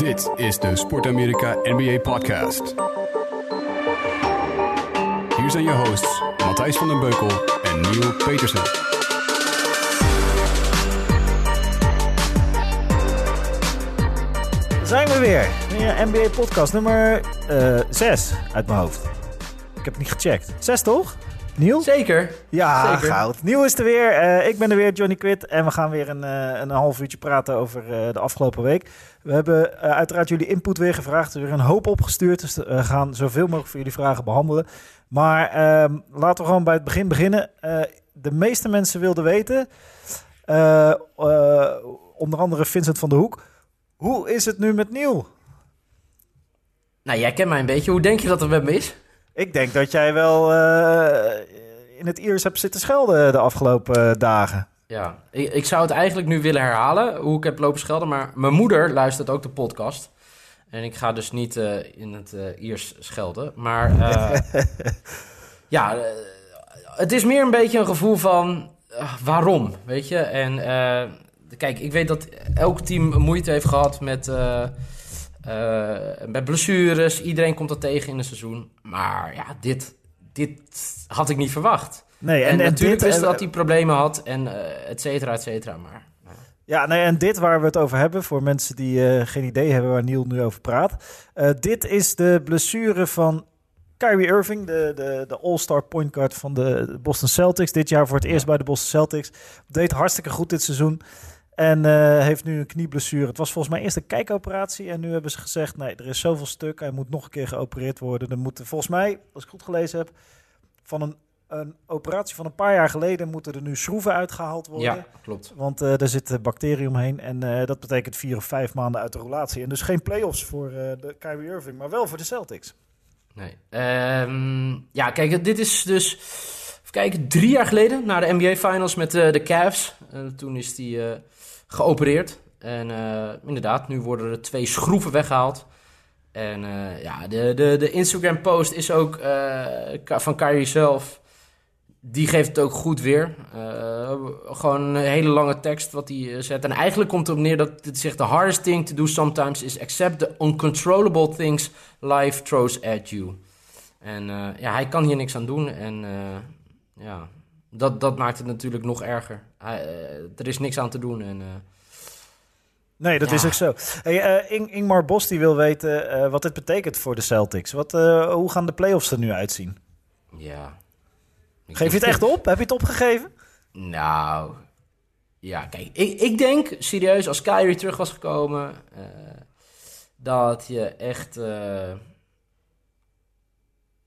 Dit is de Sport Amerika NBA Podcast. Hier zijn je hosts Matthijs van den Beukel en Neil Petersen. Zijn we weer. NBA podcast nummer 6 uit mijn hoofd. Ik heb het niet gecheckt. 6 toch? Nieuw? Zeker. Ja, Zeker. goud. Nieuw is er weer. Eh, ik ben er weer, Johnny Quid. En we gaan weer een, eh, een half uurtje praten over eh, de afgelopen week. We hebben uiteraard jullie input weer gevraagd. Er is weer een hoop opgestuurd. Dus we gaan zoveel mogelijk voor jullie vragen behandelen. Maar ehm, laten we gewoon bij het begin beginnen. De meeste mensen wilden weten, onder andere Vincent van der Hoek. Hoe is het nu met Nieuw? Nou, jij kent mij een beetje. Hoe denk je dat het met me is? Ik denk dat jij wel in het Iers hebt zitten schelden de afgelopen eh, dagen. Ja, ik, zou het eigenlijk nu willen herhalen, hoe ik heb lopen schelden. Maar mijn moeder luistert ook de podcast. En ik ga dus niet eh, in het eh Iers schelden. Maar ja, het is meer een beetje een gevoel van waarom, weet je. En kijk, ik weet dat elk team moeite heeft gehad met, met blessures. Iedereen komt dat tegen in een seizoen. Maar ja, dit, dit had ik niet verwacht. Nee, En, natuurlijk dit, wist eh, dat hij problemen had en eh et cetera, et cetera. Maar Ja, nee, en dit waar we het over hebben, voor mensen die eh, geen idee hebben waar Niel nu over praat. Eh, dit is de blessure van Kyrie Irving, de, de, de all-star point guard van de Boston Celtics. Dit jaar voor het eerst bij de Boston Celtics. Deed hartstikke goed dit seizoen. En eh, heeft nu een knieblessure. Het was volgens mij eerst een kijkoperatie. En nu hebben ze gezegd, nee, er is zoveel stuk. Hij moet nog een keer geopereerd worden. Er moeten volgens mij, als ik goed gelezen heb, van een, een operatie van een paar jaar geleden... moeten er nu schroeven uitgehaald worden. ja, klopt. Want eh er zitten bacteriën omheen en eh, dat betekent vier of vijf maanden uit de relatie. En dus geen play-offs voor de Kyrie Irving, maar wel voor de Celtics. Nee. Ehm, ja, kijk, dit is dus... Even kijken, drie jaar geleden naar de NBA Finals met de Cavs. Toen is die geopereerd. En eh, inderdaad, nu worden er twee schroeven weggehaald. En eh, ja, de, de, de Instagram-post is ook eh, van Kyrie zelf. Die geeft het ook goed weer. Gewoon een hele lange tekst wat hij zet. En eigenlijk komt het op neer dat het zegt... The hardest thing to do sometimes is accept the uncontrollable things life throws at you. En ja, hij kan hier niks aan doen. En ja, dat, dat maakt het natuurlijk nog erger. Hij, eh, er is niks aan te doen. En, eh, Nee, dat Ja. is ook zo. Hey, eh, Ing- Ingmar Bos die wil weten wat dit betekent voor de Celtics. Wat, hoe gaan de play-offs er nu uitzien? ja. Ik Geef je het echt op? Heb je het opgegeven? Nou, ja, kijk, ik, ik denk serieus, als Kyrie terug was gekomen, dat je echt.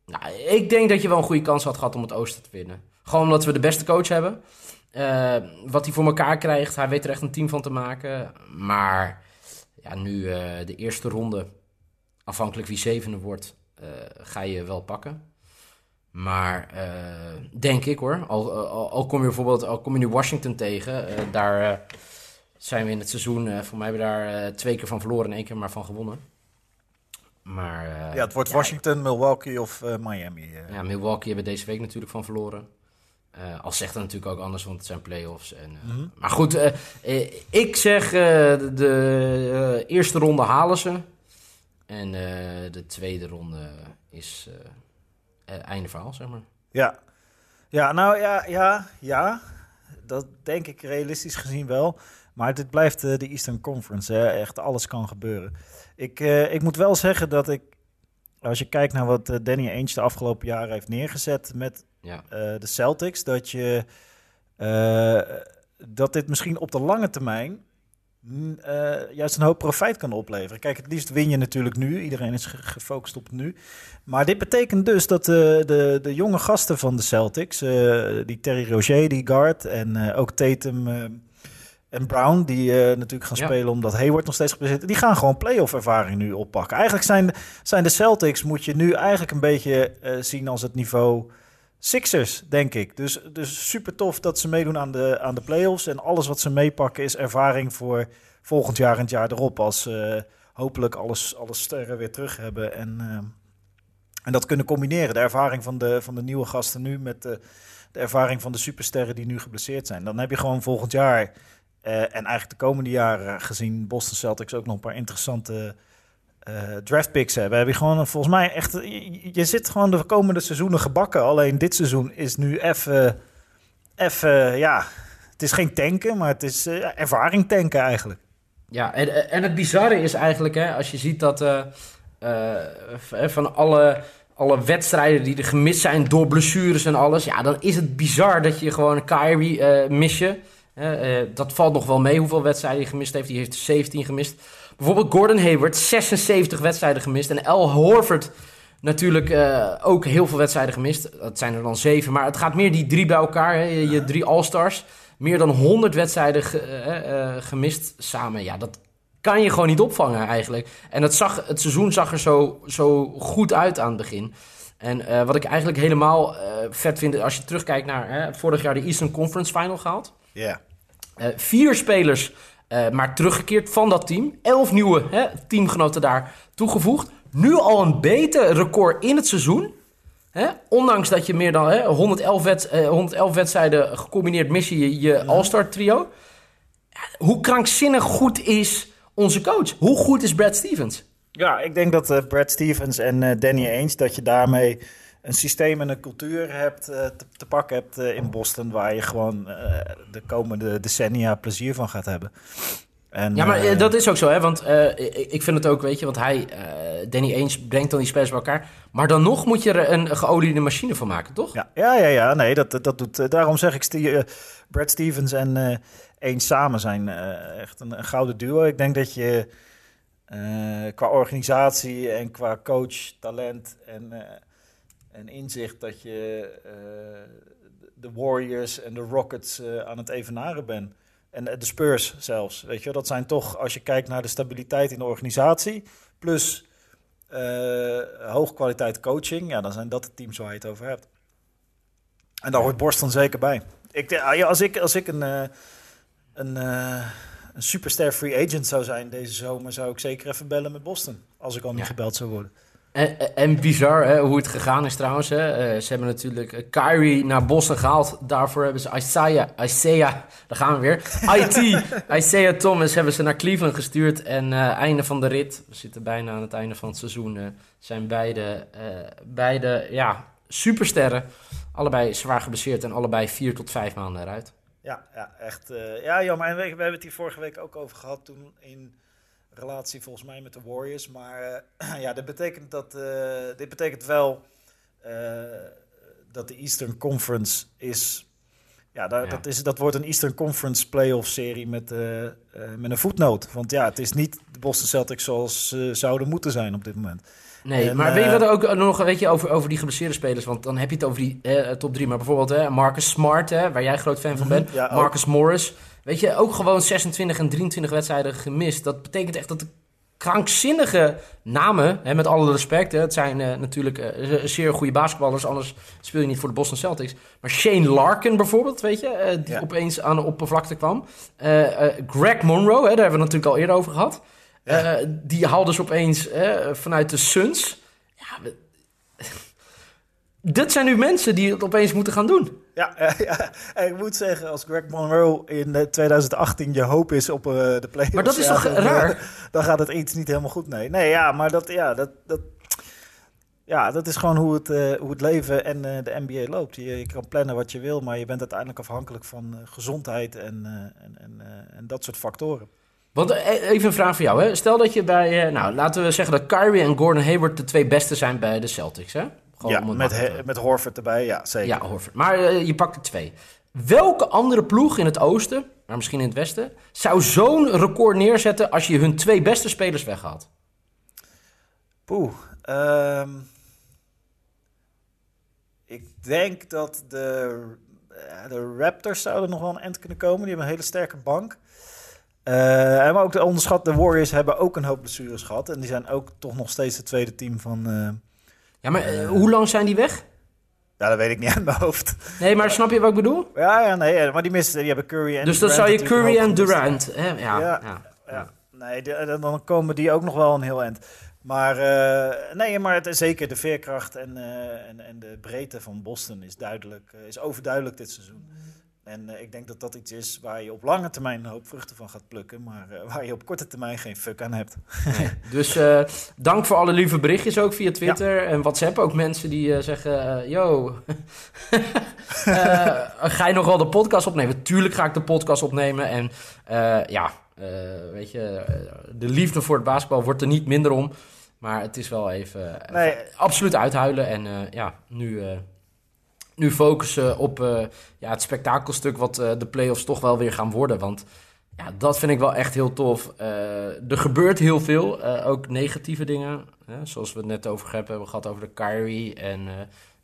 nou, ik denk dat je wel een goede kans had gehad om het Oosten te winnen. Gewoon omdat we de beste coach hebben. Eh, wat hij voor elkaar krijgt, hij weet er echt een team van te maken. Maar ja, nu eh, de eerste ronde, afhankelijk wie zevende wordt, eh, ga je wel pakken. Maar denk ik hoor, al, al, al kom je bijvoorbeeld al kom je nu Washington tegen, daar zijn we in het seizoen, voor mij hebben we daar twee keer van verloren en één keer maar van gewonnen. Maar ja, het wordt Washington, Milwaukee of Miami. ja, Milwaukee hebben deze week natuurlijk van verloren. Eh al zegt dat natuurlijk ook anders, want het zijn play-offs. En, eh, Mhm. Maar goed, eh, ik zeg de, de, eerste ronde halen ze. En de tweede ronde is einde verhaal, zeg maar. Ja. ja, nou ja, ja, ja. Dat denk ik realistisch gezien wel. Maar dit blijft de Eastern Conference. Hè. Echt alles kan gebeuren. Ik, ik moet wel zeggen dat ik, als je kijkt naar wat Danny Ainge de afgelopen jaren heeft neergezet met Ja. eh, de Celtics, dat je eh, dat dit misschien op de lange termijn mm, eh, juist een hoop profijt kan opleveren. Kijk, het liefst win je natuurlijk nu. Iedereen is ge- gefocust op het nu. Maar dit betekent dus dat de, de, de jonge gasten van de Celtics, die Terry Roger, die guard, en ook Tatum en Brown, die natuurlijk gaan Ja. spelen omdat Hayward nog steeds is, die gaan gewoon playoff ervaring nu oppakken. Eigenlijk zijn, zijn de Celtics, moet je nu eigenlijk een beetje zien als het niveau Sixers, denk ik. Dus, dus super tof dat ze meedoen aan de, aan de playoffs. En alles wat ze meepakken is ervaring voor volgend jaar en het jaar erop. Als ze hopelijk alles, alle sterren weer terug hebben. En, eh, en dat kunnen combineren. De ervaring van de, van de nieuwe gasten nu met de, de ervaring van de supersterren die nu geblesseerd zijn. Dan heb je gewoon volgend jaar Eh, en eigenlijk de komende jaren gezien Boston Celtics ook nog een paar interessante uh, draft picks hebben. Heb je gewoon volgens mij echt... Je, zit gewoon de komende seizoenen gebakken. Alleen dit seizoen is nu even... Even, ja... Het is geen tanken, maar het is uh, ervaring tanken eigenlijk. Ja, en, en het bizarre is eigenlijk, hè, als je ziet dat uh, van alle, alle wedstrijden die er gemist zijn door blessures en alles, ja, dan is het bizar dat je gewoon Kyrie mis je. dat valt nog wel mee hoeveel wedstrijden hij gemist heeft. Die heeft 17 gemist. Bijvoorbeeld Gordon Hayward, 76 wedstrijden gemist. En L. Horford natuurlijk ook heel veel wedstrijden gemist. Dat zijn er dan zeven. Maar het gaat meer die drie bij elkaar, hè, je drie All-Stars meer dan 100 wedstrijden uh, gemist samen. Ja, dat kan je gewoon niet opvangen eigenlijk. En het, zag, het seizoen zag er zo, zo goed uit aan het begin. En uh, wat ik eigenlijk helemaal vet vind, als je terugkijkt naar vorig jaar de Eastern Conference Final gehaald. Ja. vier spelers maar teruggekeerd van dat team. Elf nieuwe hè, teamgenoten daar toegevoegd. Nu al een beter record in het seizoen. Hè? Ondanks dat je meer dan hè, 111, wet, eh, 111 wedstrijden gecombineerd mis je je All-Star trio. Hoe krankzinnig goed is onze coach? Hoe goed is Brad Stevens? Ja, ik denk dat uh, Brad Stevens en uh, Danny Ainge... dat je daarmee een systeem en een cultuur hebt, uh, te, te, pakken hebt in Boston... waar je gewoon de komende decennia plezier van gaat hebben. En, ja, maar uh, dat is ook zo, hè? Want uh, ik vind het ook, weet je, want hij, uh, Danny Ainge brengt dan die spelers bij elkaar. Maar dan nog moet je er een geoliede machine van maken, toch? Ja, ja, ja, ja nee, dat, dat doet. daarom zeg ik, Brad Stevens en Ainge samen zijn echt een, een, gouden duo. Ik denk dat je qua organisatie en qua coach, talent en, en inzicht, dat je de Warriors en de Rockets aan het evenaren bent. En de Spurs zelfs. Weet je, dat zijn toch, als je kijkt naar de stabiliteit in de organisatie, plus uh, hoogkwaliteit coaching, ja, dan zijn dat de teams waar je het over hebt. En daar hoort Boston zeker bij. Ik, ja, als ik, als ik een, uh, een, uh, een superstar free agent zou zijn deze zomer, zou ik zeker even bellen met Boston. Als ik al niet ja. gebeld zou worden. En, en bizar hè, hoe het gegaan is trouwens. Hè. Uh, ze hebben natuurlijk uh, Kyrie naar Boston gehaald. Daarvoor hebben ze Isaiah, Isaiah, daar gaan we weer. IT, Isaiah Thomas hebben ze naar Cleveland gestuurd. En uh, einde van de rit, we zitten bijna aan het einde van het seizoen, zijn beide, beide ja, supersterren. Allebei zwaar geblesseerd en allebei vier tot vijf maanden eruit. Ja, ja echt. ja, jammer. En we, we hebben het hier vorige week ook over gehad toen in relatie volgens mij met de Warriors. Maar uh, ja, dit betekent, dat, uh, dit betekent wel uh, dat de Eastern Conference is. Ja, daar, ja, Dat, is, dat wordt een Eastern Conference playoff serie met, met een voetnoot. Want ja, het is niet de Boston Celtics zoals ze zouden moeten zijn op dit moment. Nee, en, maar weet je wat ook nog weet je, over, over die geblesseerde spelers? Want dan heb je het over die top drie. Maar bijvoorbeeld hè, Marcus Smart, hè, waar jij groot fan van bent. Ja, Marcus Morris. Weet je, ook gewoon 26 en 23 wedstrijden gemist. Dat betekent echt dat de krankzinnige namen, hè, met alle respect. Hè, het zijn uh, natuurlijk uh, zeer goede basketballers, anders speel je niet voor de Boston Celtics. Maar Shane Larkin bijvoorbeeld, weet je, uh, die ja. opeens aan de oppervlakte kwam. Greg Monroe, hè, daar hebben we het natuurlijk al eerder over gehad. Ja. die haalde dus opeens vanuit de Suns. Ja, dit zijn nu mensen die het opeens moeten gaan doen. Ja, ja, En ik moet zeggen, als Greg Monroe in 2018 je hoop is op uh, de playoffs... Maar dat is ja, toch dan, raar? Dan gaat het iets niet helemaal goed, nee. Nee, ja, maar dat, ja, dat, dat, ja, dat is gewoon hoe het, uh, hoe het leven en de NBA loopt. Je, je, kan plannen wat je wil, maar je bent uiteindelijk afhankelijk van gezondheid en, en, en, en dat soort factoren. Want even een vraag voor jou. Hè? Stel dat je bij, nou laten we zeggen dat Kyrie en Gordon Hayward de twee beste zijn bij de Celtics. Hè? Ja, met, he, met Horford erbij, ja, zeker. Ja, Horford. Maar uh, je pakt er twee. Welke andere ploeg in het oosten, maar misschien in het westen, zou zo'n record neerzetten als je hun twee beste spelers weghaalt? Poeh. Um, ik denk dat de, de Raptors zouden nog wel een eind kunnen komen. Die hebben een hele sterke bank. Uh, maar ook de onderschat, de Warriors hebben ook een hoop blessures gehad. En die zijn ook toch nog steeds het tweede team van, uh, ja, maar uh, hoe lang zijn die weg? Ja, dat weet ik niet uit mijn hoofd. Nee, maar snap je wat ik bedoel? Ja, ja nee, maar die missen, die hebben Curry en Dus dan zou je Curry en Durant, hè? Ja, ja, ja, ja. Nee, de, dan komen die ook nog wel een heel eind. Maar uh, nee, maar het, zeker de veerkracht en, uh, en, en de breedte van Boston is duidelijk, is overduidelijk dit seizoen. En eh, ik denk dat dat iets is waar je op lange termijn een hoop vruchten van gaat plukken, maar eh, waar je op korte termijn geen fuck aan hebt. Dus eh, dank voor alle lieve berichtjes ook via Twitter en WhatsApp. Ook mensen die zeggen, yo, ga je nog wel de podcast opnemen? Tuurlijk ga ik de podcast opnemen. En ja, weet je, de liefde voor het basketbal wordt er niet minder om. Maar het is wel even, even Nee. absoluut uithuilen. En ja, nu, nu focussen op eh, ja, het spektakelstuk wat eh, de play-offs toch wel weer gaan worden. Want ja, dat vind ik wel echt heel tof. Eh, er gebeurt heel veel, ook negatieve dingen. Hè, zoals we het net over hebben gehad over de Kyrie. En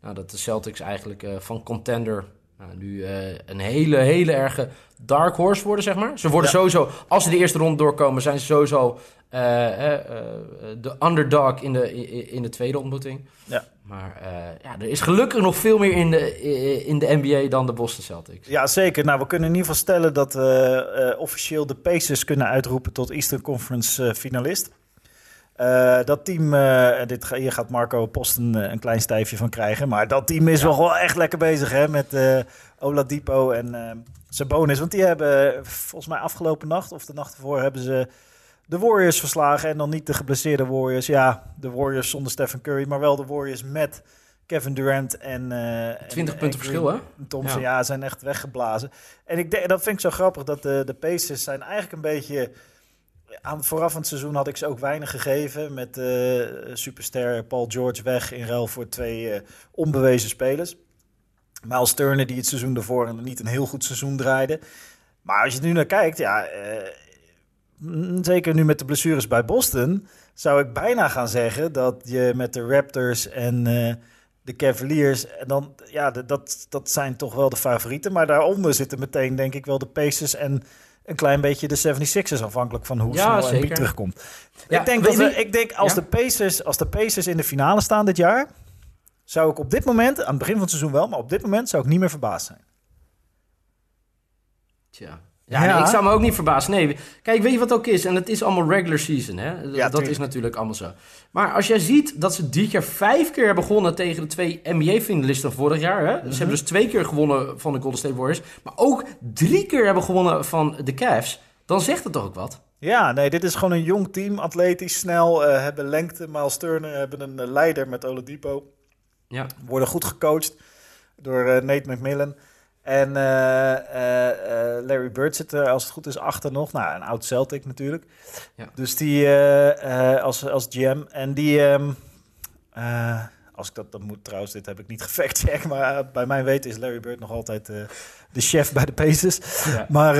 nou, dat de Celtics eigenlijk van contender nou, nu eh, een hele, hele erge dark horse worden, zeg maar. Ze worden Ja. sowieso, als ze de eerste ronde doorkomen, zijn ze sowieso eh, eh, de underdog in de, in, de tweede ontmoeting. Ja. Maar ja, er is gelukkig nog veel meer in de, in de NBA dan de Boston Celtics. Ja, zeker. Nou, we kunnen in ieder geval stellen dat officieel de Pacers kunnen uitroepen tot Eastern Conference finalist. Eh, dat team, eh, dit, ga- hier gaat Marco Post een, eh, een klein stijfje van krijgen. Maar dat team is Ja. wel echt lekker bezig hè, met Oladipo en Sabonis. Want die hebben volgens mij afgelopen nacht of de nacht ervoor hebben ze de Warriors verslagen. En dan niet de geblesseerde Warriors. Ja, de Warriors zonder Stephen Curry, maar wel de Warriors met Kevin Durant en... eh, 20 en- punten en verschil, hè? Thompson, Ja. ja. zijn echt weggeblazen. En ik denk, dat vind ik zo grappig, dat de, de Pacers zijn eigenlijk een beetje... Aan, vooraf van het seizoen had ik ze ook weinig gegeven. Met eh superster Paul George weg in ruil voor twee eh, onbewezen spelers. Miles Turner die het seizoen daarvoor niet een heel goed seizoen draaide. Maar als je nu naar kijkt, ja... eh, mm, zeker nu met de blessures bij Boston... zou ik bijna gaan zeggen dat je met de Raptors en... de Cavaliers. En dan, ja, dat, dat zijn toch wel de favorieten. Maar daaronder zitten meteen, denk ik, wel de Pacers en een klein beetje de 76ers. Afhankelijk van hoe Ja, snel. Embiid terugkomt. Ja, ik, denk dat we, ik denk als, Ja? de Pacers, als de Pacers in de finale staan dit jaar... zou ik op dit moment, aan het begin van het seizoen wel... maar op dit moment zou ik niet meer verbaasd zijn. Tja. Ja, Ja. Nee, ik zou me ook niet verbazen. Nee, kijk, weet je wat ook is? En het is allemaal regular season, hè? dat is natuurlijk allemaal zo. Maar als jij ziet dat ze dit jaar vijf keer hebben gewonnen tegen de twee NBA-finalisten vorig jaar, hè? Mhm. Ze hebben dus twee keer gewonnen van de Golden State Warriors, maar ook drie keer hebben gewonnen van de Cavs. Dan zegt het toch ook wat? Ja, nee, dit is gewoon een jong team. Atletisch, snel, eh, hebben lengte. Miles Turner hebben een eh, leider met Oladipo. Ja. worden goed gecoacht door eh, Nate McMillan. En eh, eh, eh, Larry Bird zit er, als het goed is, achter nog. Nou, een oud Celtic natuurlijk. Ja. Dus die als, als GM. En die... ehm, eh, als ik dat, dat moet trouwens, dit heb ik niet gefactcheckt. Maar bij mijn weten is Larry Bird nog altijd de chef bij de Pacers. Ja. Maar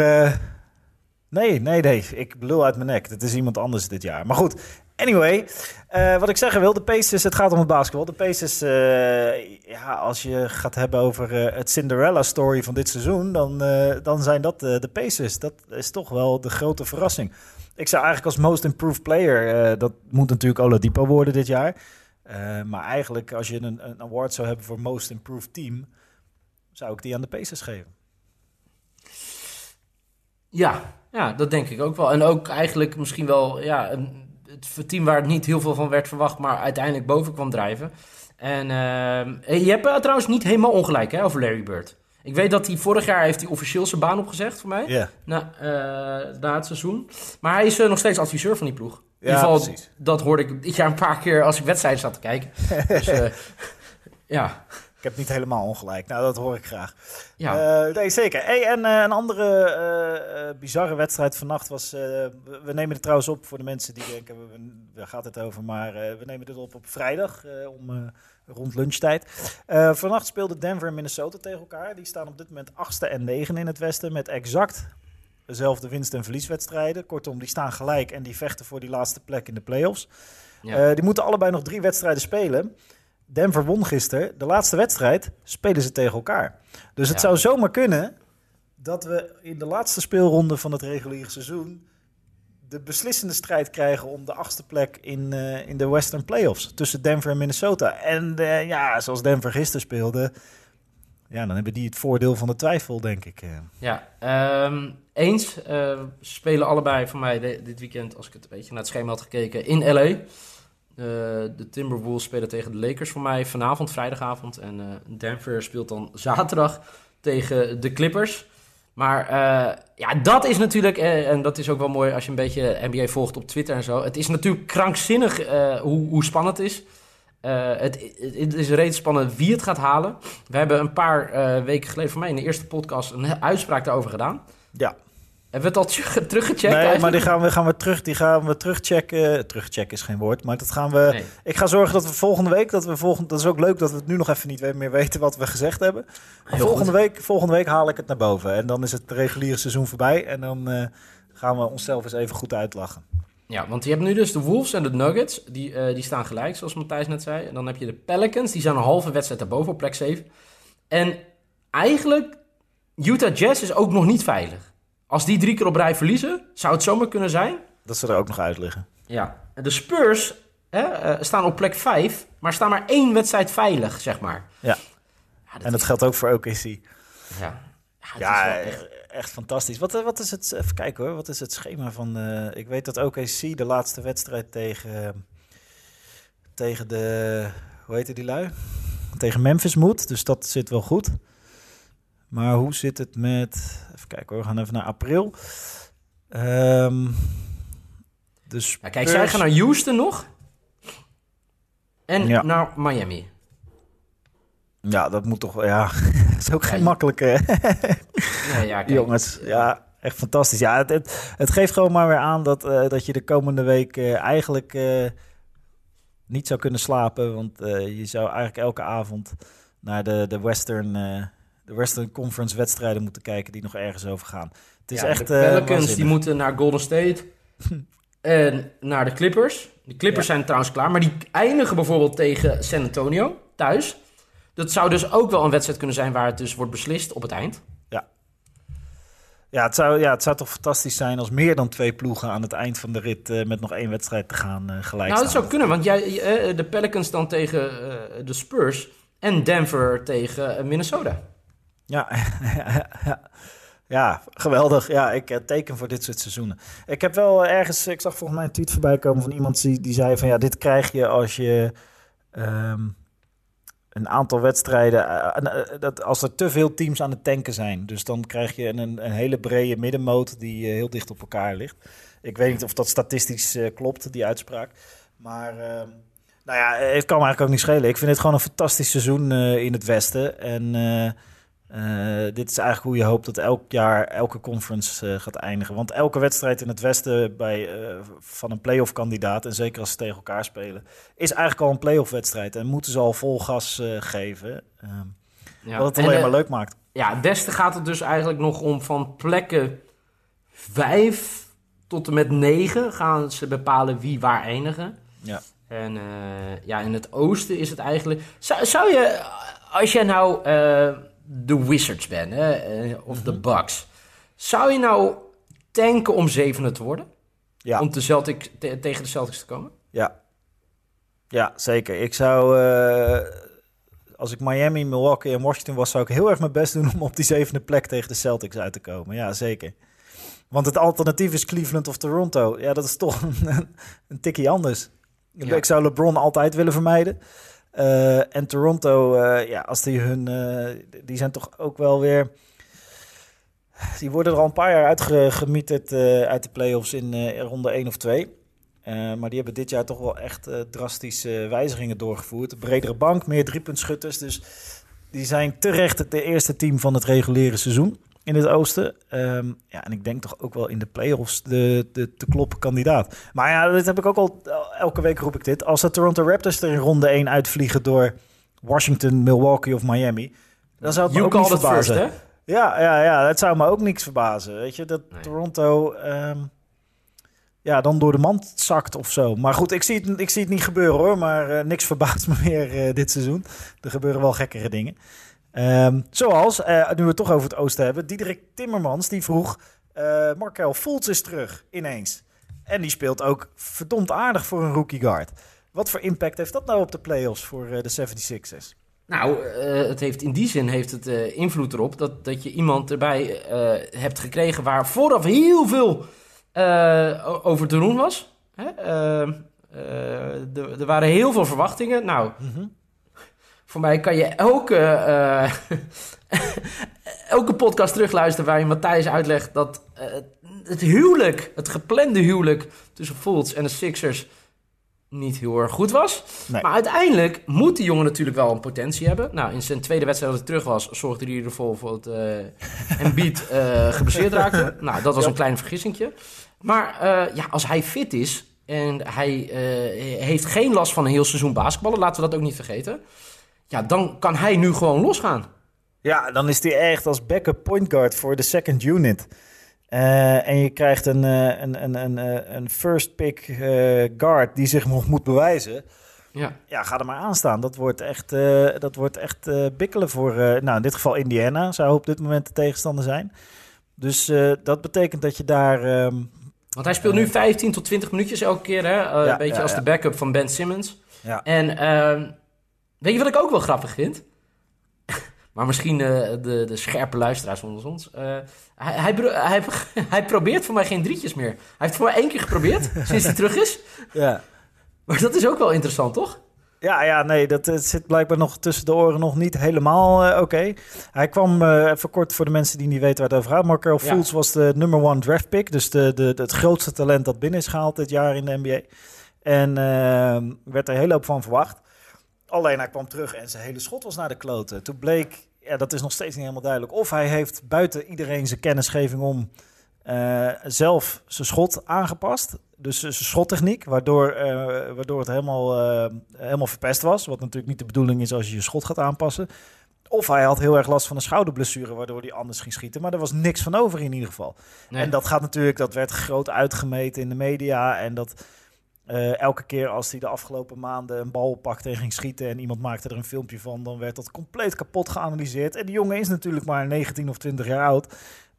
nee, nee, nee. Ik belul uit mijn nek. Het is iemand anders dit jaar. Maar goed, anyway. eh, wat ik zeggen wil, de Pacers, het gaat om het basketbal. De Pacers, eh, ja, als je gaat hebben over eh, het Cinderella story van dit seizoen, dan, dan zijn dat de Pacers. Dat is toch wel de grote verrassing. Ik zou eigenlijk als most improved player, dat moet natuurlijk Oladipo worden dit jaar. Maar eigenlijk, als je een, een award zou hebben voor most improved team, zou ik die aan de Pacers geven. Ja, ja, dat denk ik ook wel. En ook eigenlijk misschien wel ja, het team waar het niet heel veel van werd verwacht, maar uiteindelijk boven kwam drijven. En ehm, je hebt eh, trouwens niet helemaal ongelijk hè, over Larry Bird. Ik weet dat hij vorig jaar heeft hij officieel zijn baan opgezegd voor mij. Ja, Na, eh, na het seizoen. Maar hij is eh, nog steeds adviseur van die ploeg. In ieder geval, precies. dat hoorde ik dit jaar een paar keer als ik wedstrijden zat te kijken. dus eh, ja, ik heb niet helemaal ongelijk. Nou, dat hoor ik graag. ja. Eh, nee, zeker. Hey, en eh, een andere eh, bizarre wedstrijd vannacht was... we, nemen het trouwens op voor de mensen die denken... we- waar gaat het over? Maar we nemen dit op op vrijdag om, rond lunchtijd. Vannacht speelden Denver en Minnesota tegen elkaar. Die staan op dit moment achtste en negen in het westen... met exact dezelfde winst- en verlieswedstrijden. Kortom, die staan gelijk en die vechten voor die laatste plek in de playoffs. Ja. Die moeten allebei nog drie wedstrijden spelen. Denver won gisteren. De laatste wedstrijd spelen ze tegen elkaar. Dus het Ja. zou zomaar kunnen dat we in de laatste speelronde van het reguliere seizoen de beslissende strijd krijgen om de achtste plek in, eh, in de Western Playoffs tussen Denver en Minnesota. En eh, ja, zoals Denver gisteren speelde, ja, dan hebben die het voordeel van de twijfel, denk ik. eh. Ja, ehm, eens. ze spelen allebei voor mij de- dit weekend, als ik het een beetje naar het schema had gekeken, in LA. Eh, de Timberwolves spelen tegen de Lakers voor mij vanavond, vrijdagavond. En eh, Denver speelt dan zaterdag tegen de Clippers. Maar eh, ja, dat is natuurlijk, en dat is ook wel mooi als je een beetje NBA volgt op Twitter en zo. Het is natuurlijk krankzinnig hoe, hoe spannend het is. Het, het is reeds spannend wie het gaat halen. We hebben een paar weken geleden, voor mij in de eerste podcast, een uitspraak daarover gedaan. Ja. Hebben we het al terug- teruggecheckt Nee, maar die gaan we, gaan we terug, die gaan we terugchecken. Terugchecken is geen woord, maar dat gaan we. Nee. Ik ga zorgen dat we volgende week, dat we volgende, dat is ook leuk dat we het nu nog even niet meer weten wat we gezegd hebben. Volgende goed. week, volgende week haal ik het naar boven en dan is het reguliere seizoen voorbij en dan eh, gaan we onszelf eens even goed uitlachen. Ja, want je hebt nu dus de Wolves en de Nuggets. Die, eh, die staan gelijk, zoals Matthijs net zei. En dan heb je de Pelicans. Die zijn een halve wedstrijd daarboven op plek 7. En eigenlijk, Utah Jazz is ook nog niet veilig. Als die drie keer op rij verliezen, zou het zomaar kunnen zijn. Dat ze er ook nog uit liggen. Ja. De Spurs hè, eh, staan op plek 5, maar staan maar één wedstrijd veilig, zeg maar. Ja. Ja, En dat geldt ook voor OKC. Ja, ja, is wel echt- echt, fantastisch. Wat, eh, wat is het, even kijken hoor, wat is het schema van, eh, ik weet dat OKC de laatste wedstrijd tegen, tegen de, hoe heet die lui? Tegen Memphis moet, dus dat zit wel goed. Maar hoe zit het met, even kijken hoor, we gaan even naar april. Ehm dus Ja, kijk, zij gaan naar Houston nog. En Ja. naar Miami. Ja, dat moet toch ja, dat is ook geen Ja, makkelijke... Ja. Jongens, ja, echt fantastisch. Ja, het, het, het geeft gewoon maar weer aan dat, eh, dat je de komende week eh, eigenlijk eh, niet zou kunnen slapen. Want je zou eigenlijk elke avond naar de, de, Western, de Western Conference wedstrijden moeten kijken die nog ergens over gaan. Het is Ja, echt. de eh, Pelicans die moeten naar Golden State en naar de Clippers. De Clippers zijn trouwens klaar, maar die eindigen bijvoorbeeld tegen San Antonio thuis. Dat zou dus ook wel een wedstrijd kunnen zijn waar het dus wordt beslist op het eind. Ja het, zou, ja, het zou toch fantastisch zijn als meer dan twee ploegen aan het eind van de rit eh, met nog één wedstrijd te gaan eh, gelijk nou, dat zou kunnen, want jij, de Pelicans dan tegen de Spurs en Denver tegen Minnesota. Ja, ja, geweldig. Ja, ik eh, teken voor dit soort seizoenen. Ik heb wel ergens, ik zag volgens mij een tweet voorbij komen van iemand die, die zei van ja, dit krijg je als je ehm, een aantal wedstrijden, eh, eh, dat als er te veel teams aan het tanken zijn. Dus dan krijg je een, een hele brede middenmoot die eh, heel dicht op elkaar ligt. Ik weet niet of dat statistisch eh, klopt, die uitspraak. Maar ehm, nou ja, het kan me eigenlijk ook niet schelen. Ik vind het gewoon een fantastisch seizoen eh, in het Westen. En eh, eh, dit is eigenlijk hoe je hoopt dat elk jaar elke conference eh, gaat eindigen. Want elke wedstrijd in het Westen bij, eh, van een playoff kandidaat, en zeker als ze tegen elkaar spelen, is eigenlijk al een playoff wedstrijd. En moeten ze al vol gas eh, geven. Ehm, Ja. wat het En, alleen eh, maar leuk maakt. Ja, het beste gaat het dus eigenlijk nog om van plekken 5 tot en met 9 gaan ze bepalen wie waar eindigen. Ja. En eh, ja, in het oosten is het eigenlijk... Zou, zou je, als jij nou eh, de Wizards bent, hè, eh, of de Bucks... Zou je nou tanken om zevende te worden? Ja. Om de Celtic, te- tegen de Celtics te komen? Ja. ja, zeker. Ik zou, eh, als ik Miami, Milwaukee en Washington was, zou ik heel erg mijn best doen om op die zevende plek tegen de Celtics uit te komen. Ja, zeker. Want het alternatief is Cleveland of Toronto. Ja, dat is toch een, een tikkie anders. Ja. Ik zou LeBron altijd willen vermijden. Eh, en Toronto, eh, ja, als die hun, eh, die zijn toch ook wel weer. Die worden er al een paar jaar uitgemieterd uit de playoffs in ronde 1 of 2. Eh, maar die hebben dit jaar toch wel echt drastische wijzigingen doorgevoerd. Een bredere bank, meer driepuntschutters. Dus die zijn terecht het eerste team van het reguliere seizoen in het oosten. Ehm, ja, en ik denk toch ook wel in de playoffs de, de te kloppen kandidaat. Maar ja, dit heb ik ook al, elke week roep ik dit. Als de Toronto Raptors er in ronde 1 uitvliegen door Washington, Milwaukee of Miami... Dan zou het me You ook niet verbazen. first, hè? Ja, ja, ja, het zou me ook niks verbazen. Weet je, dat Nee. Toronto ehm, ja, dan door de mand zakt of zo. Maar goed, ik zie het, ik zie het niet gebeuren hoor. Maar eh, niks verbaast me meer eh, dit seizoen. Er gebeuren wel gekkere dingen. Ehm, zoals, eh, nu we het toch over het oosten hebben, Diederik Timmermans die vroeg... eh Markel Fultz is terug, ineens. En die speelt ook verdomd aardig voor een rookie guard. Wat voor impact heeft dat nou op de playoffs voor eh, de 76ers? Nou, het heeft in die zin heeft het invloed erop dat, dat je iemand erbij hebt gekregen waar vooraf heel veel over te doen was. Hè? Eh, eh, er- er waren heel veel verwachtingen. Nou, voor mij kan je elke, eh, elke podcast terugluisteren waarin Matthijs uitlegt dat eh, het huwelijk, het geplande huwelijk tussen Fultz en de Sixers niet heel erg goed was. Nee. Maar uiteindelijk moet die jongen natuurlijk wel een potentie hebben. Nou, in zijn tweede wedstrijd dat hij terug was, zorgde hij ervoor voor het uh, Embiid uh, geblesseerd raakte. Nou, dat was een klein vergissingje. Maar uh, ja, als hij fit is en hij heeft geen last van een heel seizoen basketballen, laten we dat ook niet vergeten. Ja, dan kan hij nu gewoon losgaan. Ja, dan is hij echt als backup point guard voor de second unit. Uh, en je krijgt een, uh, een, een, een, een first pick uh, guard die zich nog moet bewijzen. Ja. ja, ga er maar aan staan. Dat wordt echt, dat wordt echt bikkelen voor, nou in dit geval Indiana zou op dit moment de tegenstander zijn. Dus dat betekent dat je daar... Um, Want hij speelt nu 15 tot 20 minuutjes elke keer, hè? Ja, een beetje ja, als de backup van Ben Simmons. Ja. En ehm, weet je wat ik ook wel grappig vind? Maar misschien uh, de, de scherpe luisteraars onder ons. Uh, hij, hij, hij, hij, probeert voor mij geen drietjes meer. Hij heeft voor mij één keer geprobeerd, sinds hij terug is. Ja. Maar dat is ook wel interessant, toch? Ja, ja, nee, dat het zit blijkbaar nog tussen de oren nog niet helemaal uh, oké. Okay. Hij kwam, even kort voor de mensen die niet weten waar het over gaat. Ja. Fultz was de number one draft pick. Dus de, de, het grootste talent dat binnen is gehaald dit jaar in de NBA. En werd er hele hoop van verwacht. Alleen hij kwam terug en zijn hele schot was naar de kloten. Toen bleek, ja, dat is nog steeds niet helemaal duidelijk, of hij heeft buiten iedereen zijn kennisgeving om uh, zelf zijn schot aangepast. Dus zijn schottechniek, waardoor, uh, waardoor het helemaal, uh, helemaal verpest was. Wat natuurlijk niet de bedoeling is als je je schot gaat aanpassen. Of hij had heel erg last van een schouderblessure, waardoor hij anders ging schieten. Maar er was niks van over in ieder geval. Nee. En dat gaat natuurlijk, dat werd groot uitgemeten in de media. En dat, uh, elke keer als hij de afgelopen maanden een bal pakte en ging schieten en iemand maakte er een filmpje van, dan werd dat compleet kapot geanalyseerd. En die jongen is natuurlijk maar 19 of 20 jaar oud.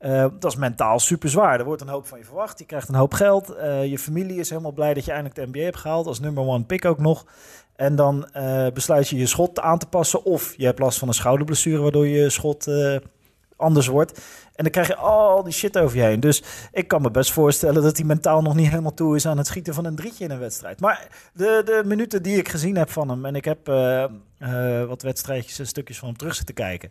Uh, dat is mentaal super zwaar. Er wordt een hoop van je verwacht. Je krijgt een hoop geld. Uh, je familie is helemaal blij dat je eindelijk de NBA hebt gehaald. Als number one pick ook nog. En dan besluit je je schot aan te passen. Of je hebt last van een schouderblessure, waardoor je schot anders wordt. En dan krijg je al die shit over je heen. Dus ik kan me best voorstellen dat hij mentaal nog niet helemaal toe is aan het schieten van een drietje in een wedstrijd. Maar de, de minuten die ik gezien heb van hem, en ik heb uh, uh, wat wedstrijdjes en stukjes van hem terug zitten kijken.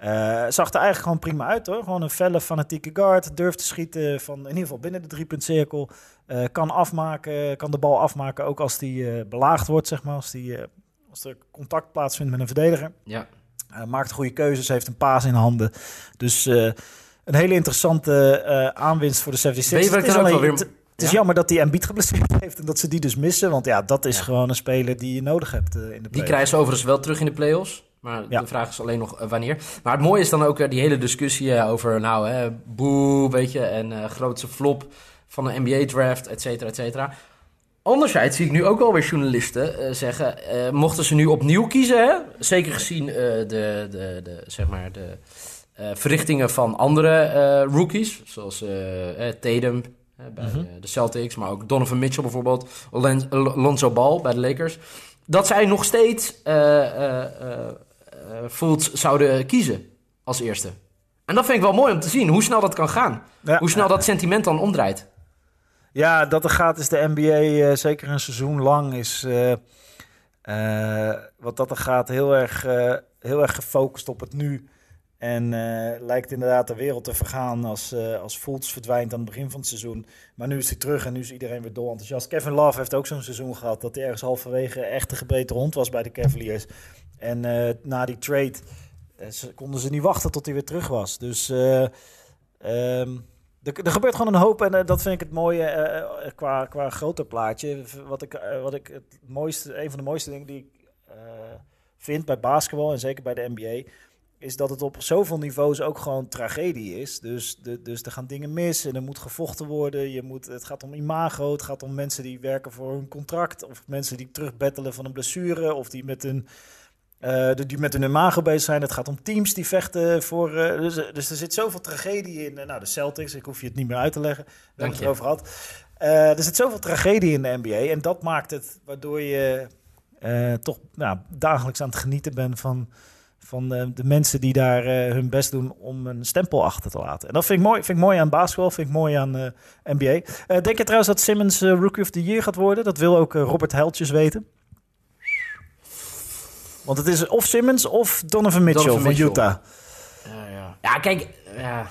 Uh, zag er eigenlijk gewoon prima uit hoor. Gewoon een felle, fanatieke guard. Durft te schieten van in ieder geval binnen de driepuntcirkel. kan afmaken, kan de bal afmaken ook als die belaagd wordt, zeg maar. Als, die, als er contact plaatsvindt met een verdediger. Ja. Uh, maakt goede keuzes, heeft een paas in handen. Dus uh, een hele interessante uh, aanwinst voor de 76ers. Weet je wat ik dan ook wel weer... Het, is ja? jammer dat die Embiid geblesseerd heeft en dat ze die dus missen. Want ja, dat is ja. gewoon een speler die je nodig hebt in de playoffs. Die krijgen ze overigens wel terug in de playoffs. Maar ja. de vraag is alleen nog wanneer. Maar het mooie is dan ook die hele discussie over, nou, hè, boe, weet je, en grootste flop van de NBA-draft, et cetera, et cetera. Anderzijds zie ik nu ook alweer journalisten uh, zeggen, uh, mochten ze nu opnieuw kiezen, hè? zeker gezien uh, de, de, de, zeg maar de verrichtingen van andere rookies, zoals Tatum bij -hmm. de Celtics, maar ook Donovan Mitchell bijvoorbeeld, Lonzo Ball bij de Lakers, dat zij nog steeds Fultz zouden kiezen als eerste. En dat vind ik wel mooi om te zien, hoe snel dat kan gaan. Ja. Hoe snel dat sentiment dan omdraait. Ja, dat er gaat is de NBA uh, zeker een seizoen lang is uh, uh, wat dat er gaat heel erg, heel erg gefocust op het nu. En lijkt inderdaad de wereld te vergaan als, als Fultz verdwijnt aan het begin van het seizoen. Maar nu is hij terug en nu is iedereen weer dol enthousiast. Kevin Love heeft ook zo'n seizoen gehad dat hij ergens halverwege echt een gebeten hond was bij de Cavaliers. En na die trade konden ze niet wachten tot hij weer terug was. Dus... Um, er, er, gebeurt gewoon een hoop en uh, dat vind ik het mooie uh, qua, qua groter plaatje. Wat ik, wat ik het mooiste, een van de mooiste dingen die ik vind bij basketbal en zeker bij de NBA, is dat het op zoveel niveaus ook gewoon tragedie is. Dus, de, dus er gaan dingen mis en er moet gevochten worden. Je moet, het gaat om imago, het gaat om mensen die werken voor hun contract, of mensen die terugbettelen van een blessure, of die met een uh, die met hun imago bezig zijn. Het gaat om teams die vechten voor. Uh, dus, dus, er zit zoveel tragedie in. Uh, nou, de Celtics, ik hoef je het niet meer uit te leggen. We hebben het erover gehad. er zit zoveel tragedie in de NBA. En dat maakt het waardoor je toch nou, dagelijks aan het genieten bent van, van de mensen die daar hun best doen om een stempel achter te laten. En dat vind ik mooi, vind ik mooi aan basketbal, vind ik mooi aan NBA. denk je trouwens dat Simmons Rookie of the Year gaat worden? Dat wil ook Robert Heltjes weten. Want het is of Simmons of Donovan Mitchell Donovan van Mitchell. Utah. Ja, ja. Ja, kijk. Ja.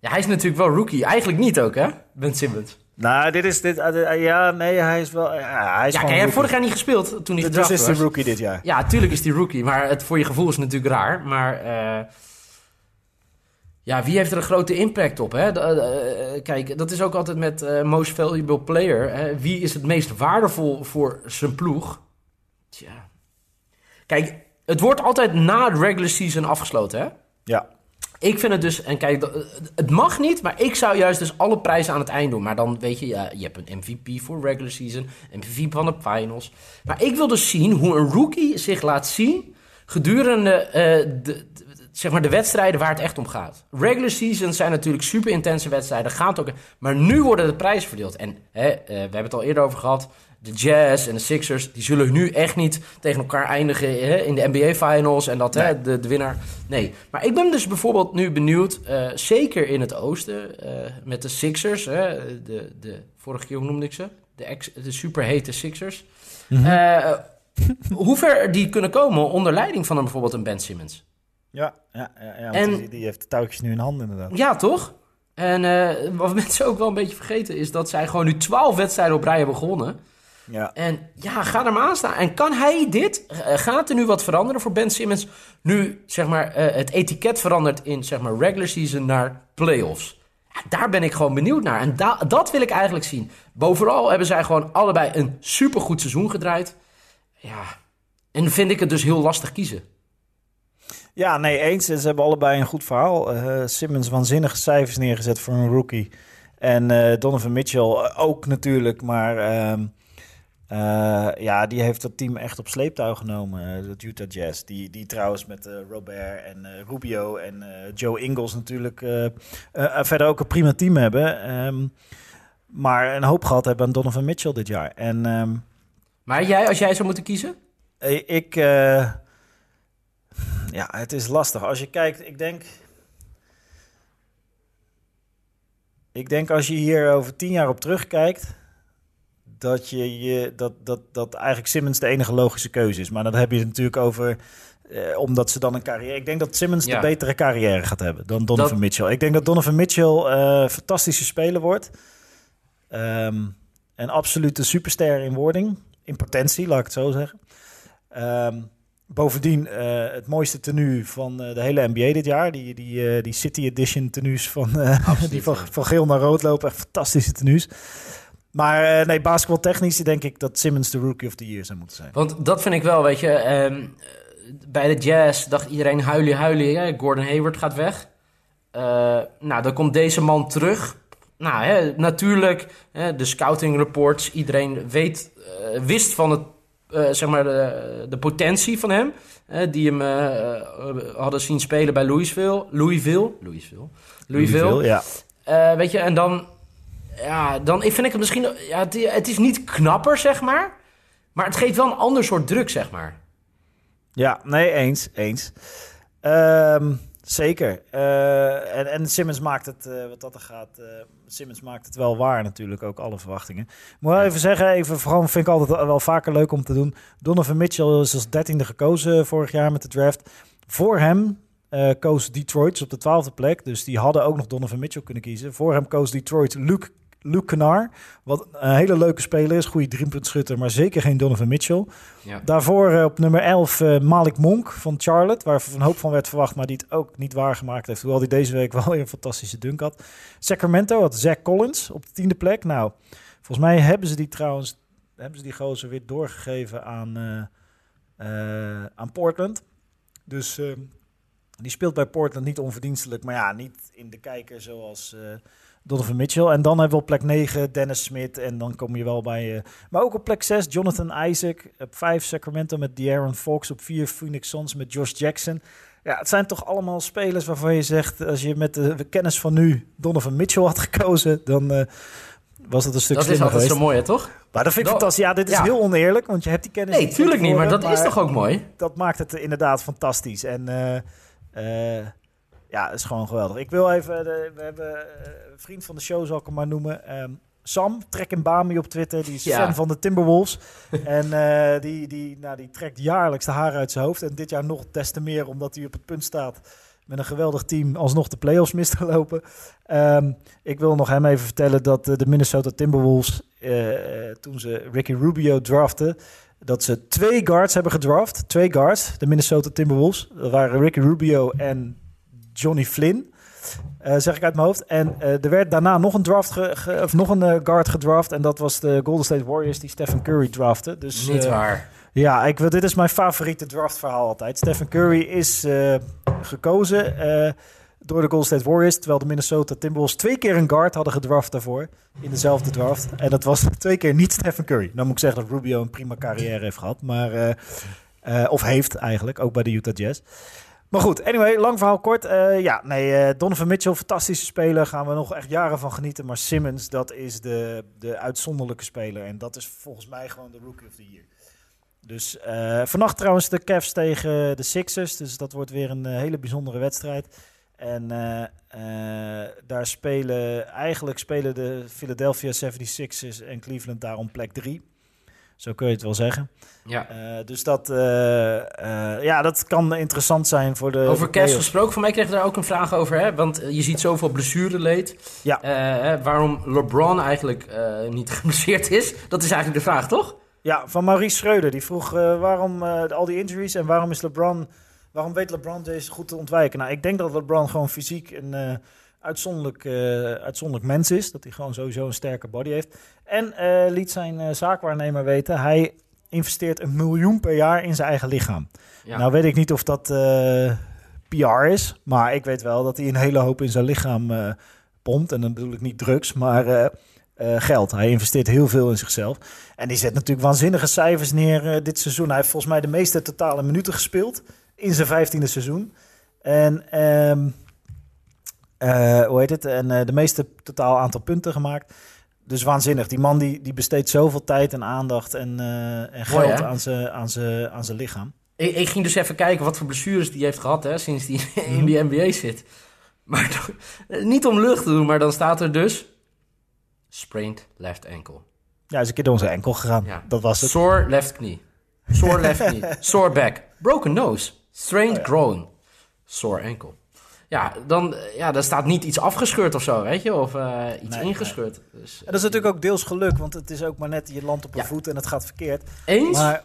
ja, hij is natuurlijk wel rookie. Eigenlijk niet ook, hè? Ben Simmons. Nou, dit is dit. eh, ja, nee, hij is wel. Ja, hij is Ja, kijk, hij heeft vorig jaar niet gespeeld toen hij Dus gedraft is was. de rookie dit jaar. Ja, tuurlijk is die rookie, maar het voor je gevoel is natuurlijk raar. Maar eh, ja, wie heeft er een grote impact op? Hè? Eh, eh, kijk, dat is ook altijd met eh, most valuable player. Hè? Wie is het meest waardevol voor zijn ploeg? Tja. Kijk, het wordt altijd na de regular season afgesloten, hè? Ja. Ik vind het dus, en kijk, het mag niet, maar ik zou juist dus alle prijzen aan het eind doen. Maar dan weet je, ja, je hebt een MVP voor regular season, MVP van de finals. Maar ik wil dus zien hoe een rookie zich laat zien gedurende eh, de, de- zeg maar de wedstrijden waar het echt om gaat. Regular season zijn natuurlijk super intense wedstrijden, gaat ook. Maar nu worden de prijzen verdeeld. En hè, eh, we hebben het al eerder over gehad. De Jazz en de Sixers, die zullen nu echt niet tegen elkaar eindigen hè, in de NBA Finals en dat hè, de, de winnaar. Nee, maar ik ben dus bijvoorbeeld nu benieuwd, eh, zeker in het oosten, eh, met de Sixers. Hè, de, de, vorige keer, hoe noemde ik ze? De, ex, de superhete Sixers. Eh, hoe ver die kunnen komen onder leiding van een, bijvoorbeeld een Ben Simmons. Ja, ja, ja, ja want En- die, die heeft de touwtjes nu in handen inderdaad. Ja, toch? En wat mensen ook wel een beetje vergeten is dat zij gewoon nu 12 wedstrijden op rij hebben gewonnen. Ja. En ja, ga er maar aan staan. En kan hij dit? Eh, gaat er nu wat veranderen voor Ben Simmons? Nu zeg maar eh, het etiket verandert in zeg maar regular season naar playoffs. Ja, daar ben ik gewoon benieuwd naar. En da- dat wil ik eigenlijk zien. Bovenal hebben zij gewoon allebei een supergoed seizoen gedraaid. Ja, en vind ik het dus heel lastig kiezen. Ja, nee, eens. Ze hebben allebei een goed verhaal. Eh, Simmons waanzinnige cijfers neergezet voor een rookie. En Donovan Mitchell ook natuurlijk, maar ehm, eh, ja, die heeft dat team echt op sleeptouw genomen, eh, dat Utah Jazz. Die, die trouwens met eh, Robert en Rubio en Joe Ingles natuurlijk verder ook een prima team hebben. Ehm, maar een hoop gehad hebben aan Donovan Mitchell dit jaar. En ehm, Maar jij, als jij zou moeten kiezen? Ik, ja, het is lastig. Als je kijkt, ik denk, ik denk als je hier over tien jaar op terugkijkt, dat je, je dat, dat, dat eigenlijk Simmons de enige logische keuze is. Maar dan heb je het natuurlijk over, eh, omdat ze dan een carrière. Ik denk dat Simmons Ja. de betere carrière gaat hebben dan Donovan Dat- Mitchell. Ik denk dat Donovan Mitchell eh fantastische speler wordt. Ehm, een absolute superster in wording, in potentie, laat ik het zo zeggen. Ehm, bovendien eh, het mooiste tenue van eh, de hele NBA dit jaar. Die, die, die City Edition tenues van, die van, van geel naar rood lopen. Echt fantastische tenues. Maar eh, nee, basketbaltechnisch denk ik dat Simmons de Rookie of the Year zou moeten zijn. Want dat vind ik wel, weet je. ehm, bij de Jazz dacht iedereen huilie, huilie. Hè? Gordon Hayward gaat weg. Eh, nou, dan komt deze man terug. Nou, hè, natuurlijk, hè, de scouting reports. Iedereen weet, eh, wist van het, zeg maar de, de potentie van hem. hè, die hem hadden zien spelen bij Louisville. Louisville? Louisville. Louisville. ja. Eh, weet je, en dan, ja, dan vind ik het misschien, ja, het, het is niet knapper, zeg maar. Maar het geeft wel een ander soort druk, zeg maar. Ja, nee, eens. eens. Ehm, zeker. Eh, en, en Simmons maakt het, eh, wat dat er gaat, eh, Simmons maakt het wel waar natuurlijk, ook alle verwachtingen. Moet wel even zeggen, even, vooral vind ik altijd wel vaker leuk om te doen. Donovan Mitchell is als dertiende gekozen vorig jaar met de draft. Voor hem koos Detroit op de twaalfde plek, dus die hadden ook nog Donovan Mitchell kunnen kiezen. Voor hem koos Detroit Luke, Luke Kennard, wat een hele leuke speler is, goede driepuntschutter, maar zeker geen Donovan Mitchell. Ja. Daarvoor eh, op nummer 11 eh, Malik Monk van Charlotte, waar een hoop van werd verwacht, maar die het ook niet waargemaakt heeft. Hoewel hij deze week wel weer een fantastische dunk had. Sacramento had Zach Collins op de tiende plek. Nou, volgens mij hebben ze die trouwens, hebben ze die gozer weer doorgegeven aan, eh, aan Portland. Dus die speelt bij Portland niet onverdienstelijk, maar ja, niet in de kijker zoals Donovan Mitchell. En dan hebben we op plek 9 Dennis Smith en dan kom je wel bij... eh, maar ook op plek 6 Jonathan Isaac. Op 5 Sacramento met De'Aaron Fox. Op 4 Phoenix Suns met Josh Jackson. Ja, het zijn toch allemaal spelers waarvan je zegt... als je met de, kennis van nu Donovan Mitchell had gekozen... dan eh, was het een stuk Dat is altijd geweest. zo mooi, hè, toch? Maar dat vind ik fantastisch. Ja, dit is ja. heel oneerlijk, want je hebt die kennis Nee, niet tuurlijk niet, maar dat is toch ook mooi? dat maakt het inderdaad fantastisch. En eh, ja, het is gewoon geweldig. Ik wil even, de- we hebben eh, een vriend van de show, zal ik hem maar noemen. ehm, Sam, trek in Bami op Twitter. Die is Ja. fan van de Timberwolves. en eh, die, die, nou, die trekt jaarlijks de haren uit zijn hoofd. En dit jaar nog des te meer, omdat hij op het punt staat met een geweldig team alsnog de playoffs mis te lopen. Ehm, ik wil nog hem even vertellen dat eh, de Minnesota Timberwolves, toen ze Ricky Rubio draften, dat ze twee guards hebben gedraft. Twee guards, de Minnesota Timberwolves. Dat waren Ricky Rubio en Johnny Flynn. eh, zeg ik uit mijn hoofd. En eh, er werd daarna nog een, draft of nog een eh, guard gedraft. En dat was de Golden State Warriors die Stephen Curry draften. Dus, Niet waar. ja, ik wil, dit is mijn favoriete draftverhaal altijd. Stephen Curry is gekozen door de Golden State Warriors, terwijl de Minnesota Timberwolves twee keer een guard hadden gedraft daarvoor in dezelfde draft. En dat was twee keer niet Stephen Curry. Dan moet ik zeggen dat Rubio een prima carrière heeft gehad, maar of heeft eigenlijk ook bij de Utah Jazz. Maar goed, anyway, lang verhaal kort. Eh, ja, nee, eh, Donovan Mitchell, fantastische speler. Gaan we nog echt jaren van genieten. Maar Simmons, dat is de, de uitzonderlijke speler. En dat is volgens mij gewoon de Rookie of the Year. Dus eh, vannacht trouwens de Cavs tegen de Sixers. Dus dat wordt weer een hele bijzondere wedstrijd. En daar spelen, eigenlijk spelen de Philadelphia 76ers en Cleveland daar om plek 3. Zo kun je het wel zeggen. Ja. Eh, dus dat, eh, eh, ja, dat kan interessant zijn voor de. Over playoffs. gesproken, van mij kreeg daar ook een vraag over, hè? Want je ziet zoveel blessureleed. Ja. Waarom LeBron eigenlijk niet geblesseerd is, dat is eigenlijk de vraag, toch? Ja, van Maurice Schreuder. Die vroeg waarom al die injuries en waarom is LeBron. Waarom weet LeBron deze goed te ontwijken? Nou, ik denk dat LeBron gewoon fysiek een uitzonderlijk, eh, uitzonderlijk mens is. Dat hij gewoon sowieso een sterke body heeft. En eh, liet zijn eh, zaakwaarnemer weten, hij investeert een miljoen per jaar in zijn eigen lichaam. Ja. Nou weet ik niet of dat PR is, maar ik weet wel dat hij een hele hoop in zijn lichaam pompt. En dan bedoel ik niet drugs, maar geld. Hij investeert heel veel in zichzelf. En die zet natuurlijk waanzinnige cijfers neer dit seizoen. Hij heeft volgens mij de meeste totale minuten gespeeld in zijn vijftiende seizoen. En ehm, eh, hoe heet het? En eh, de meeste totaal aantal punten gemaakt. Dus waanzinnig. Die man die, die besteedt zoveel tijd en aandacht en, eh, en geld aan zijn aan zijn- aan zijn lichaam. Ik, ik ging dus even kijken wat voor blessures die heeft gehad, hè, sinds hij Mhm. in die NBA zit. Maar niet om lucht te doen, maar dan staat er dus... Sprained left ankle. Ja, hij is een keer door zijn enkel gegaan. Ja. Dat was het. Sore left knee. Sore left knee. Sore back. Broken nose. Strained Oh groin. Sore ankle. Ja, dan, ja, dan staat niet iets afgescheurd of zo, weet je? Of eh, iets Nee, ingescheurd. Dus, En dat is natuurlijk ook deels geluk, want het is ook maar net je land op een Ja. voet en het gaat verkeerd. Eens, maar,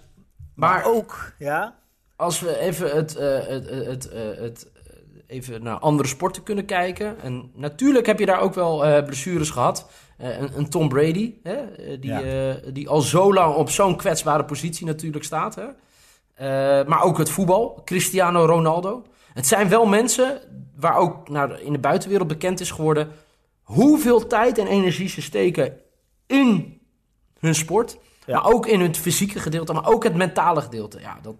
Maar, maar ook, ja, als we even het, eh, het, het, het, eh, het, eh, even naar andere sporten kunnen kijken. En natuurlijk heb je daar ook wel blessures gehad. Eh, een, een Tom Brady, hè, die, Ja. die al zo lang op zo'n kwetsbare positie natuurlijk staat. Hè. Maar ook het voetbal, Cristiano Ronaldo. Het zijn wel mensen waar ook nou, in de buitenwereld bekend is geworden... hoeveel tijd en energie ze steken in hun sport. Ja. Maar ook in het fysieke gedeelte, maar ook het mentale gedeelte. Ja, dat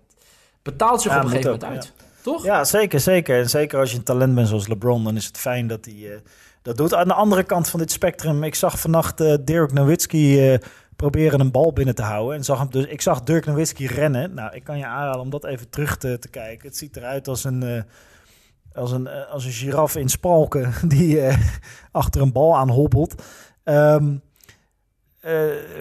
betaalt zich Ja, op een gegeven ook, moment uit. Toch? ja, zeker, zeker. En zeker als je een talent bent zoals LeBron, dan is het fijn dat hij eh, dat doet. Aan de andere kant van dit spectrum, ik zag vannacht eh, Dirk Nowitzki eh, proberen een bal binnen te houden. En zag hem dus, ik zag Dirk Nowitzki rennen. Nou, ik kan je aanraden om dat even terug te, te kijken. Het ziet eruit als een... eh, als een, eh, als een giraf in spalken die eh, achter een bal aan hobbelt. Eh,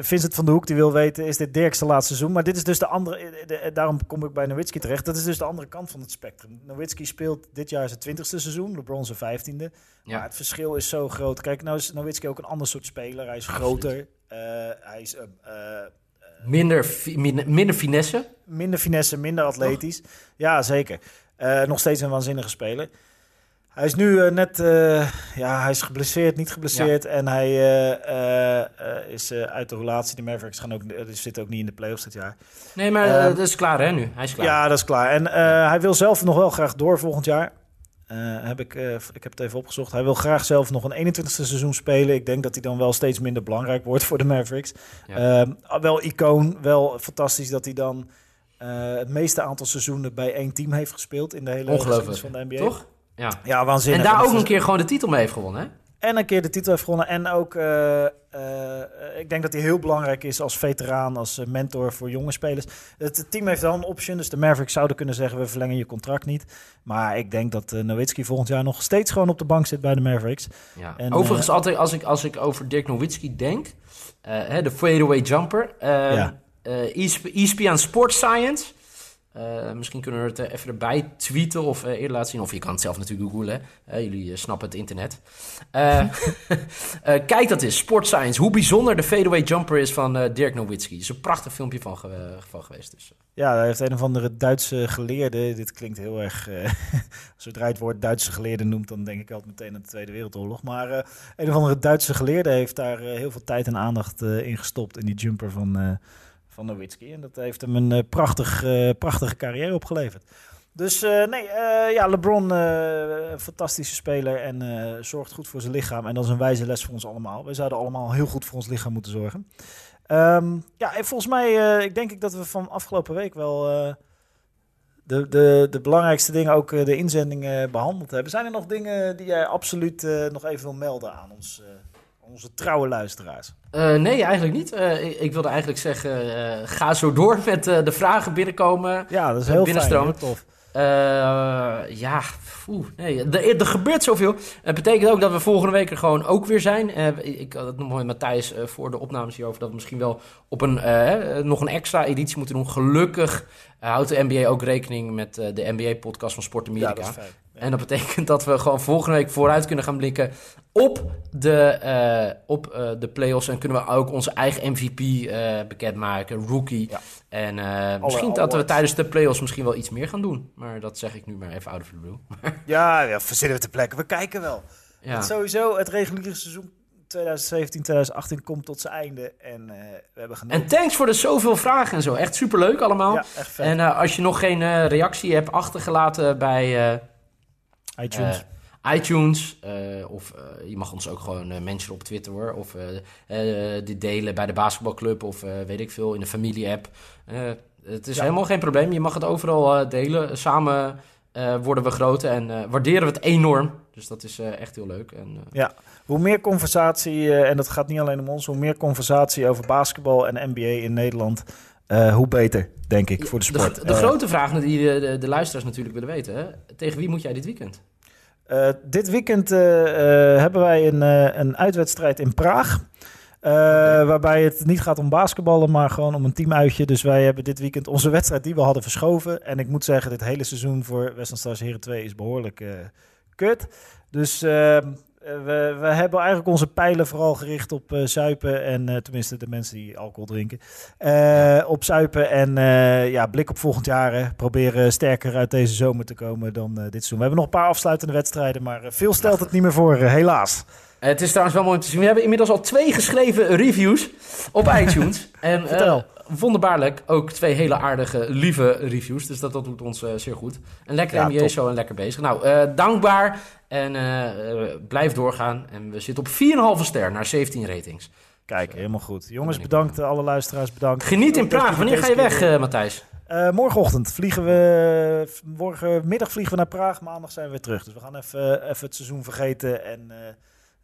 Vincent van de Hoek die wil weten, is dit Dirk's laatste seizoen? Maar dit is dus de andere, de- daarom kom ik bij Nowitzki terecht. Dat is dus de andere kant van het spectrum. Nowitzki speelt dit jaar zijn twintigste seizoen, LeBron zijn vijftiende. Ja. Maar het verschil is zo groot. Kijk, nou is Nowitzki ook een ander soort speler. Hij is groter, hij is eh, eh, Minder, minder, minder finesse. minder finesse, minder atletisch. Ja, zeker. Eh, nog steeds een waanzinnige speler. Hij is nu eh, net, eh, ja, hij is geblesseerd, niet geblesseerd. En hij eh, eh, eh, is eh, uit de relatie. De Mavericks gaan ook, eh, zitten ook niet in de playoffs dit jaar. Nee, maar eh, Ehm, dat is klaar hè nu. Hij is klaar. Ja, dat is klaar. En eh, hij wil zelf nog wel graag door volgend jaar. Eh, heb ik, eh, ik heb het even opgezocht. Hij wil graag zelf nog een 21ste seizoen spelen. Ik denk dat hij dan wel steeds minder belangrijk wordt voor de Mavericks. Ja. Ehm, wel icoon, wel fantastisch dat hij dan eh, het meeste aantal seizoenen bij één team heeft gespeeld in de hele geschiedenis van de NBA. Toch? Ja. Ja, En waanzinnig. daar dat ook een keer gewoon de titel mee heeft gewonnen, hè? En een keer de titel heeft gewonnen. En ook, eh, eh, ik denk dat hij heel belangrijk is als veteraan, als eh, mentor voor jonge spelers. Het team heeft wel een option, dus de Mavericks zouden kunnen zeggen: we verlengen je contract niet. Maar ik denk dat uh, Nowitzki volgend jaar nog steeds gewoon op de bank zit bij de Mavericks. Ja. En, Overigens, altijd als ik, als ik over Dirk Nowitzki denk, hè, de fadeaway jumper, eh Ja. eh, ESP ESPN Sports Science Eh, misschien kunnen we het eh, even erbij tweeten of eh, eerder laten zien. Of je kan het zelf natuurlijk googlen. jullie snappen het internet. Kijk dat eens, Sport Science. Hoe bijzonder de fadeaway jumper is van Dirk Nowitzki. Er is een prachtig filmpje van, ge- van geweest. Dus. Ja, daar heeft een of andere Duitse geleerde. Dit klinkt heel erg. zodra je het woord Duitse geleerde noemt, dan denk ik altijd meteen aan de Tweede Wereldoorlog. Maar een of andere Duitse geleerde heeft daar heel veel tijd en aandacht in gestopt. In die jumper van, van Nowitzki. En dat heeft hem een eh, prachtig, eh, prachtige carrière opgeleverd. Dus eh, nee, ja, LeBron, een fantastische speler en zorgt goed voor zijn lichaam. En dat is een wijze les voor ons allemaal. We zouden allemaal heel goed voor ons lichaam moeten zorgen. Ehm, ja, en volgens mij, ik denk ik dat we van afgelopen week wel de, de, de belangrijkste dingen, ook de inzendingen behandeld hebben. Zijn er nog dingen die jij absoluut nog even wil melden aan ons, onze trouwe luisteraars? Eh, nee, eigenlijk niet. Eh, ik, ik wilde eigenlijk zeggen, eh, ga zo door met de vragen binnenkomen. Ja, dat is heel fijn. Binnenstromen. heel tof. Ja, oeh, nee, er, er gebeurt zoveel. Het betekent ook dat we volgende week er gewoon ook weer zijn. Ik had het nog met Matthijs voor de opnames hierover... dat we misschien wel op een, nog een extra editie moeten doen. Gelukkig houdt de NBA ook rekening met de NBA-podcast van Sport Ja, Amerika. dat is fijn. Ja. En dat betekent dat we gewoon volgende week vooruit kunnen gaan blikken op de, eh op, eh, de playoffs. En kunnen we ook onze eigen MVP eh bekendmaken, rookie. Ja. En eh, misschien dat we tijdens de playoffs misschien wel iets meer gaan doen. Maar dat zeg ik nu maar even out of the blue. Ja, ja, verzinnen we te plekken. We kijken wel. Ja. Sowieso, het reguliere seizoen 2017, 2018 komt tot zijn einde. En eh, we hebben genoten. En thanks voor de zoveel vragen en zo. Echt superleuk allemaal. ja, echt vet. en eh, als je nog geen eh, reactie hebt achtergelaten bij... eh, iTunes. ITunes. eh, of eh, je mag ons ook gewoon eh mentionen op Twitter hoor. Of dit delen bij de basketbalclub. Of weet ik veel, in de familie-app. Het is Ja. helemaal geen probleem. Je mag het overal delen. Samen worden we groot en waarderen we het enorm. Dus dat is echt heel leuk. En, eh, Hoe meer conversatie, en dat gaat niet alleen om ons, hoe meer conversatie over basketbal en NBA in Nederland, hoe beter, denk ik, voor de sport. De, de grote vraag die de, de, de luisteraars natuurlijk willen weten. Hè? Tegen wie moet jij dit weekend? Eh, dit weekend eh, eh, hebben wij een, een uitwedstrijd in Praag. Waarbij het niet gaat om basketballen, maar gewoon om een teamuitje. Dus wij hebben dit weekend onze wedstrijd die we hadden verschoven. En ik moet zeggen, dit hele seizoen voor Western Stars Heren 2 is behoorlijk eh, kut. Dus eh, we, we hebben eigenlijk onze pijlen vooral gericht op eh, zuipen. En eh, tenminste de mensen die alcohol drinken. Eh, Op zuipen en eh, ja, blik op volgend jaar. hè. Proberen sterker uit deze zomer te komen dan eh, dit seizoen. We hebben nog een paar afsluitende wedstrijden, maar eh, veel stelt het niet meer voor, eh, helaas. Eh, het is trouwens wel mooi om te zien. We hebben inmiddels al twee geschreven reviews op iTunes. en eh, Vertel. Wonderbaarlijk ook twee hele aardige, lieve reviews. Dus dat, dat doet ons eh, zeer goed. Een lekker Ja, NBA top. show en lekker bezig. Nou, eh, dankbaar en eh, blijf doorgaan. En we zitten op 4,5 ster naar 17 ratings. Kijk, helemaal goed. Jongens, bedankt. Alle luisteraars bedankt. Geniet in Praag. Wanneer ga je weg, Matthijs? morgenochtend vliegen we. Morgenmiddag vliegen we naar Praag. Maandag zijn we weer terug. Dus we gaan even, even het seizoen vergeten en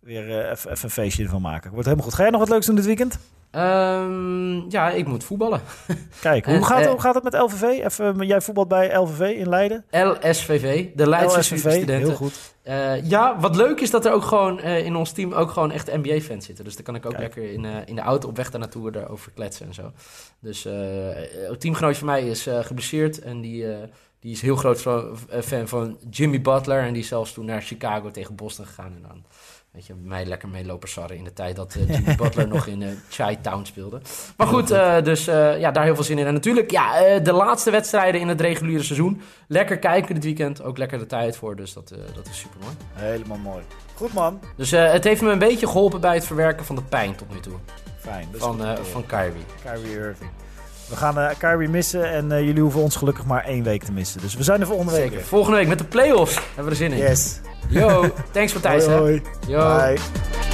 weer even, even een feestje ervan maken. Wordt helemaal goed. Ga jij nog wat leuks doen dit weekend? Ehm, ja, ik moet voetballen. Kijk, hoe, En, gaat, het- eh, hoe gaat het met LVV? Even, jij voetbalt bij LVV in Leiden. LSVV, de Leidse LSVV, studenten. heel goed. Eh, ja, wat leuk is dat er ook gewoon eh, in ons team ook gewoon echt NBA-fans zitten. Dus dan kan ik ook Kijk. lekker in, eh, in de auto op weg daar naartoe daarover kletsen en zo. Dus eh een teamgenoot van mij is eh, geblesseerd en die, eh, die is heel groot eh, fan van Jimmy Butler. En die is zelfs toen naar Chicago tegen Boston gegaan. En dan, weet je, mij lekker meelopen sarren in de tijd dat eh, Jimmy Butler nog in eh Chi-Town speelde. Maar goed, eh, dus ja, daar heel veel zin in. En natuurlijk, ja, de laatste wedstrijden in het reguliere seizoen. Lekker kijken dit weekend, ook lekker de tijd voor. Dus dat, dat is super mooi. Helemaal mooi. Goed man. Dus het heeft me een beetje geholpen bij het verwerken van de pijn tot nu toe. Fijn. dat Van, van Kyrie. Kyrie Irving. We gaan eh Kyrie missen en jullie hoeven ons gelukkig maar één week te missen. Dus we zijn er volgende week Zeker. Volgende week met de playoffs hebben we er zin in. Yes. Yo, thanks Matthijs. hoi, hoi. Yo. Bye.